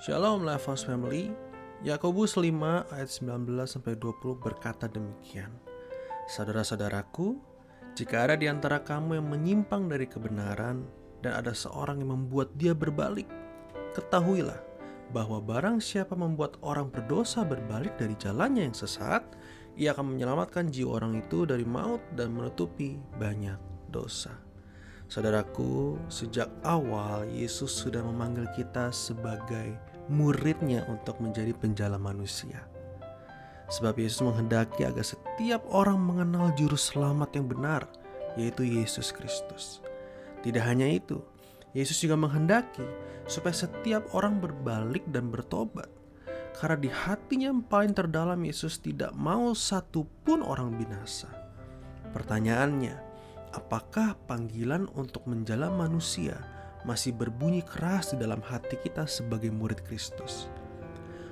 Shalom Lifehouse Family. Yakobus 5 ayat 19 sampai 20 berkata demikian. Saudara-saudaraku, jika ada di antara kamu yang menyimpang dari kebenaran dan ada seorang yang membuat dia berbalik, ketahuilah bahwa barang siapa membuat orang berdosa berbalik dari jalannya yang sesat, ia akan menyelamatkan jiwa orang itu dari maut dan menutupi banyak dosa. Saudaraku, sejak awal Yesus sudah memanggil kita sebagai muridnya untuk menjadi penjala manusia. Sebab Yesus menghendaki agar setiap orang mengenal juru selamat yang benar, yaitu Yesus Kristus. Tidak hanya itu, Yesus juga menghendaki supaya setiap orang berbalik dan bertobat. Karena di hatinya yang paling terdalam Yesus tidak mau satu pun orang binasa. Pertanyaannya, apakah panggilan untuk menjala manusia masih berbunyi keras di dalam hati kita sebagai murid Kristus?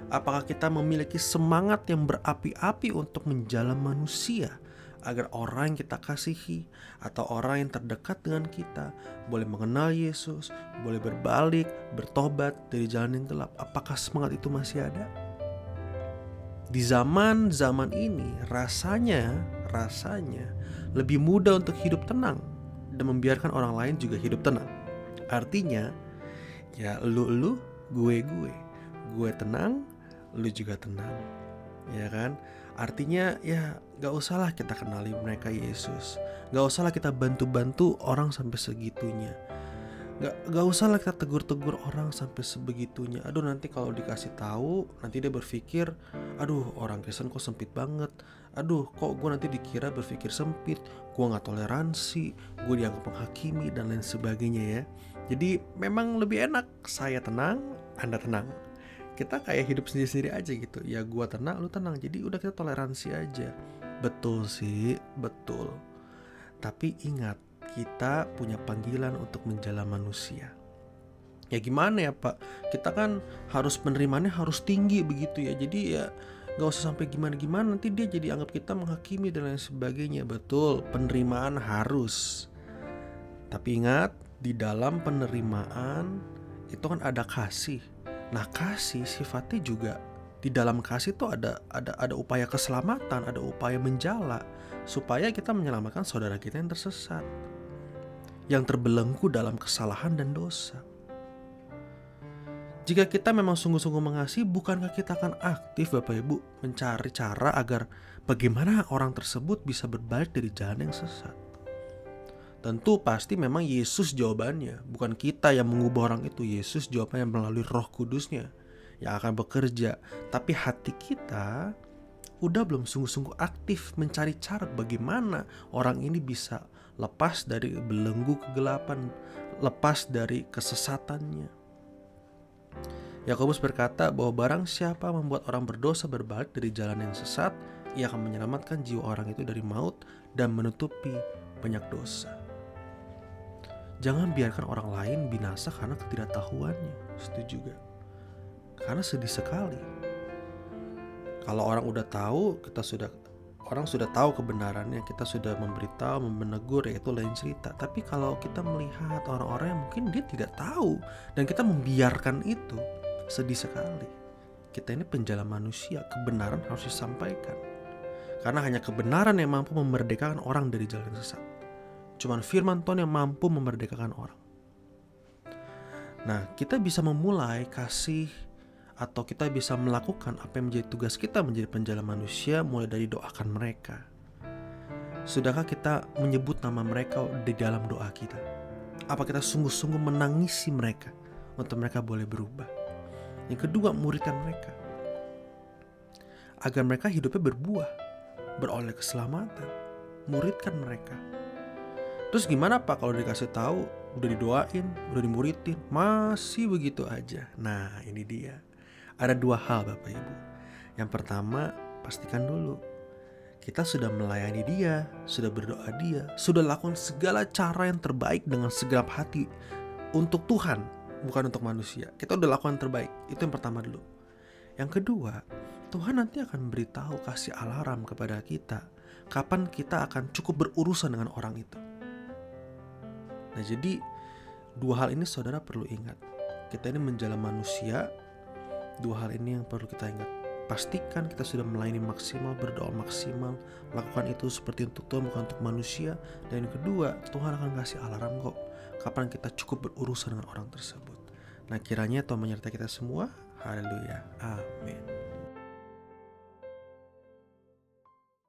Apakah kita memiliki semangat yang berapi-api untuk menjala manusia agar orang yang kita kasihi atau orang yang terdekat dengan kita boleh mengenal Yesus, boleh berbalik, bertobat dari jalan yang gelap? Apakah semangat itu masih ada? Di zaman-zaman ini rasanya rasanya lebih mudah untuk hidup tenang dan membiarkan orang lain juga hidup tenang. Artinya, ya lu lu, gue gue, gue tenang, lu juga tenang, ya kan? Artinya ya gak usahlah kita kenali mereka Yesus, gak usahlah kita bantu-bantu orang sampai segitunya. Gak, gak usah lah kita tegur-tegur orang sampai sebegitunya. Aduh nanti kalau dikasih tahu Nanti dia berpikir Aduh orang Kristen kok sempit banget. Aduh kok gue nanti dikira berpikir sempit. Gue gak toleransi Gue dianggap menghakimi dan lain sebagainya ya. Jadi memang lebih enak Saya tenang, Anda tenang. Kita kayak hidup sendiri-sendiri aja gitu. Ya gue tenang, lu tenang. Jadi udah kita toleransi aja. Betul sih, betul. Tapi ingat kita punya panggilan untuk menjala manusia. Ya gimana ya Pak? Kita kan harus penerimaannya harus tinggi begitu ya. Jadi ya gak usah sampai gimana-gimana nanti dia jadi anggap kita menghakimi dan lain sebagainya. Betul, penerimaan harus. Tapi ingat, di dalam penerimaan itu kan ada kasih. Nah, kasih sifatnya juga di dalam kasih itu ada ada ada upaya keselamatan, ada upaya menjala supaya kita menyelamatkan saudara kita yang tersesat yang terbelenggu dalam kesalahan dan dosa. Jika kita memang sungguh-sungguh mengasihi, bukankah kita akan aktif Bapak Ibu mencari cara agar bagaimana orang tersebut bisa berbalik dari jalan yang sesat? Tentu pasti memang Yesus jawabannya, bukan kita yang mengubah orang itu. Yesus jawabannya melalui roh kudusnya yang akan bekerja. Tapi hati kita udah belum sungguh-sungguh aktif mencari cara bagaimana orang ini bisa lepas dari belenggu kegelapan, lepas dari kesesatannya. Yakobus berkata bahwa barang siapa membuat orang berdosa berbalik dari jalan yang sesat, ia akan menyelamatkan jiwa orang itu dari maut dan menutupi banyak dosa. Jangan biarkan orang lain binasa karena ketidaktahuannya. Setuju juga. Karena sedih sekali. Kalau orang udah tahu, kita sudah orang sudah tahu kebenarannya, kita sudah memberitahu, menegur, yaitu lain cerita. Tapi kalau kita melihat orang-orang yang mungkin dia tidak tahu dan kita membiarkan itu, sedih sekali. Kita ini penjala manusia, kebenaran harus disampaikan. Karena hanya kebenaran yang mampu memerdekakan orang dari jalan sesat. Cuman firman Tuhan yang mampu memerdekakan orang. Nah, kita bisa memulai kasih atau kita bisa melakukan apa yang menjadi tugas kita menjadi penjala manusia mulai dari doakan mereka. Sudahkah kita menyebut nama mereka di dalam doa kita? Apa kita sungguh-sungguh menangisi mereka untuk mereka boleh berubah? Yang kedua, muridkan mereka. Agar mereka hidupnya berbuah, beroleh keselamatan. Muridkan mereka. Terus gimana Pak kalau dikasih tahu, udah didoain, udah dimuridin, masih begitu aja. Nah, ini dia ada dua hal Bapak Ibu. Yang pertama, pastikan dulu kita sudah melayani dia, sudah berdoa dia, sudah lakukan segala cara yang terbaik dengan segenap hati untuk Tuhan, bukan untuk manusia. Kita udah lakukan terbaik. Itu yang pertama dulu. Yang kedua, Tuhan nanti akan beritahu kasih alarm kepada kita kapan kita akan cukup berurusan dengan orang itu. Nah, jadi dua hal ini saudara perlu ingat. Kita ini menjalan manusia Dua hal ini yang perlu kita ingat. Pastikan kita sudah melayani maksimal, berdoa maksimal. Lakukan itu seperti untuk Tuhan, bukan untuk manusia. Dan yang kedua, Tuhan akan kasih alarm kok. Kapan kita cukup berurusan dengan orang tersebut. Nah kiranya Tuhan menyertai kita semua. Haleluya. Amin.